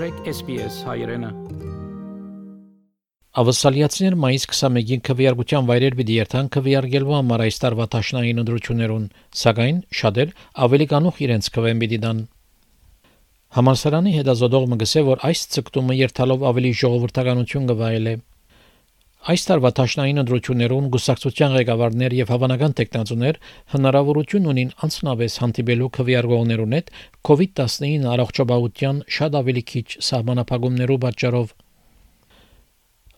մտրեք SPS հայրենը Ավասալիացիներ մայիս 21-ին քվեարկության վայրեր պիտի երթան քվեարկելու համար այս տարվա տաշնային ընդրություններուն, սակայն շատեր ավելի կանուխ իրենց քվեն պիտի դան։ Համալսարանի հետազոտողը գսե որ այս ցկտումը երթալով ավելի ժողովրդականություն կվայելե։ Այս տարվա տաշնային ընդրություններուն գուսակցության ղեկավարներ եւ հավանական տեխնացուներ հնարավորություն ունին անցնավես հանդիպելու քվեարկողներուն հետ COVID-19 առողջապահության շատ ավելի քիչ սահմանափակումներով պատճառով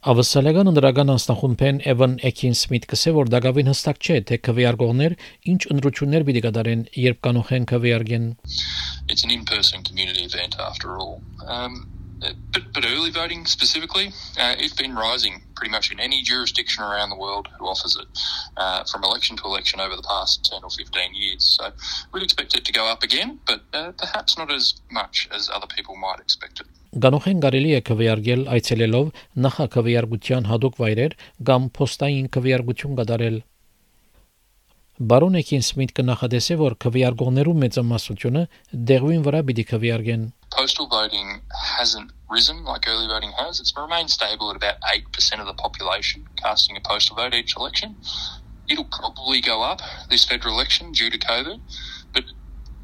Ավսալական ընդրական անստախումբեն Էվան Էքին Սմիթ կսե որ դակավին հստակ չէ թե քվեարկողներ ինչ ընդրություններ պիտի կատարեն երբ կանոխեն քվեարկեն It's an in-person community event after all. Um, but, but early voting specifically, uh, it's been rising pretty much in any jurisdiction around the world who offers it uh, from election to election over the past 10 or 15 years. So we'd expect it to go up again, but uh, perhaps not as much as other people might expect it. Գանոխեն կարելի է քվեարկել այցելելով նախաքվեարկության հadoop վայրեր կամ փոստային քվեարկություն կատարել։ Բարոն Էքին Սմիթ կնախադեսե որ քվեարկողներու մեծամասնությունը դեղին վրա պիտի քվեարկեն։ Postal voting hasn't risen like early voting has. It's remained stable at about 8% of the population casting a postal vote each election. It'll probably go up this federal election due to COVID, but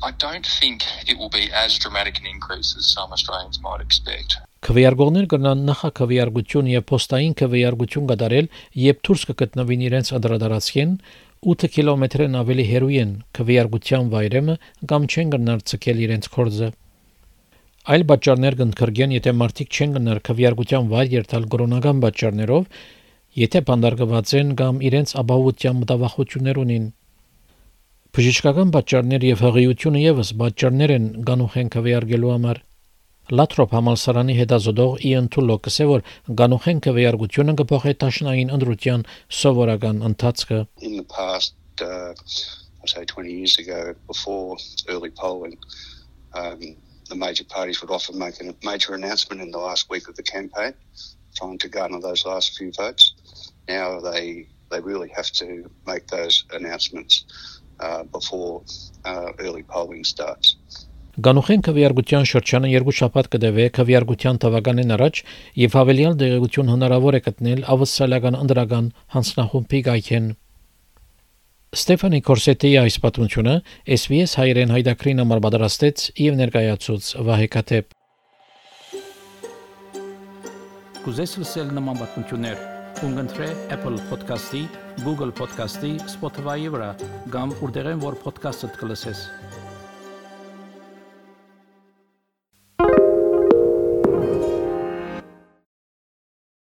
I don't think it will be as dramatic an increase as some Australians might expect. Քվեարկողներ կգնան նախաքվեարկություն եւ փոստային քվեարկություն կատարել, երբ դուրս կգտնվին իրենց անդրադարձին 8 կիլոմետրեն ավելի հեռու են քվեարկության վայրեմը կամ չեն գնար ցկել իրենց կորձը։ Այլ պատճառներ կընկրգեն, եթե մարդիկ չեն գնար քվեարկության վայր երթալ կորոնական պատճառներով, եթե բանդարգված են կամ իրենց ապահովության մտավախություններ ունին։ Բժշկական պատճառներ եւ հղիությունը եւս պատճառներ են գանուխեն քվեարկելու համար։ Լատրոփ համալսարանի հետազոտող Իան Թուլոկը ասել որ գանուխեն քվեարկությունը կփոխի տաշնային ընդրության սովորական ընթացքը։ In the past uh, say 20 years ago before early polling um, the major parties would often make a major announcement in the last week of the campaign trying to garner those last few votes. Now they they really have to make those announcements uh, before uh, early polling starts. Գանուխեն քվեարկության շրջանը երկու շաբաթ կդեվե քվեարկության թվականին առաջ եւ հավելյալ դեղեցություն հնարավոր է գտնել ավսալական ընդրական հանձնախումբի գայքեն Ստեֆանի Կորսետի այս պատմությունը SBS հայերեն հայդակրին համար պատրաստեց եւ ներկայացուց Վահե Կատեփ Կուզես լսել նման պատմություններ կընտրե Apple Podcast-ի, Google Podcast-ի, Spotify-ի վրա, կամ որտեղեն որ podcast-ը կլսես։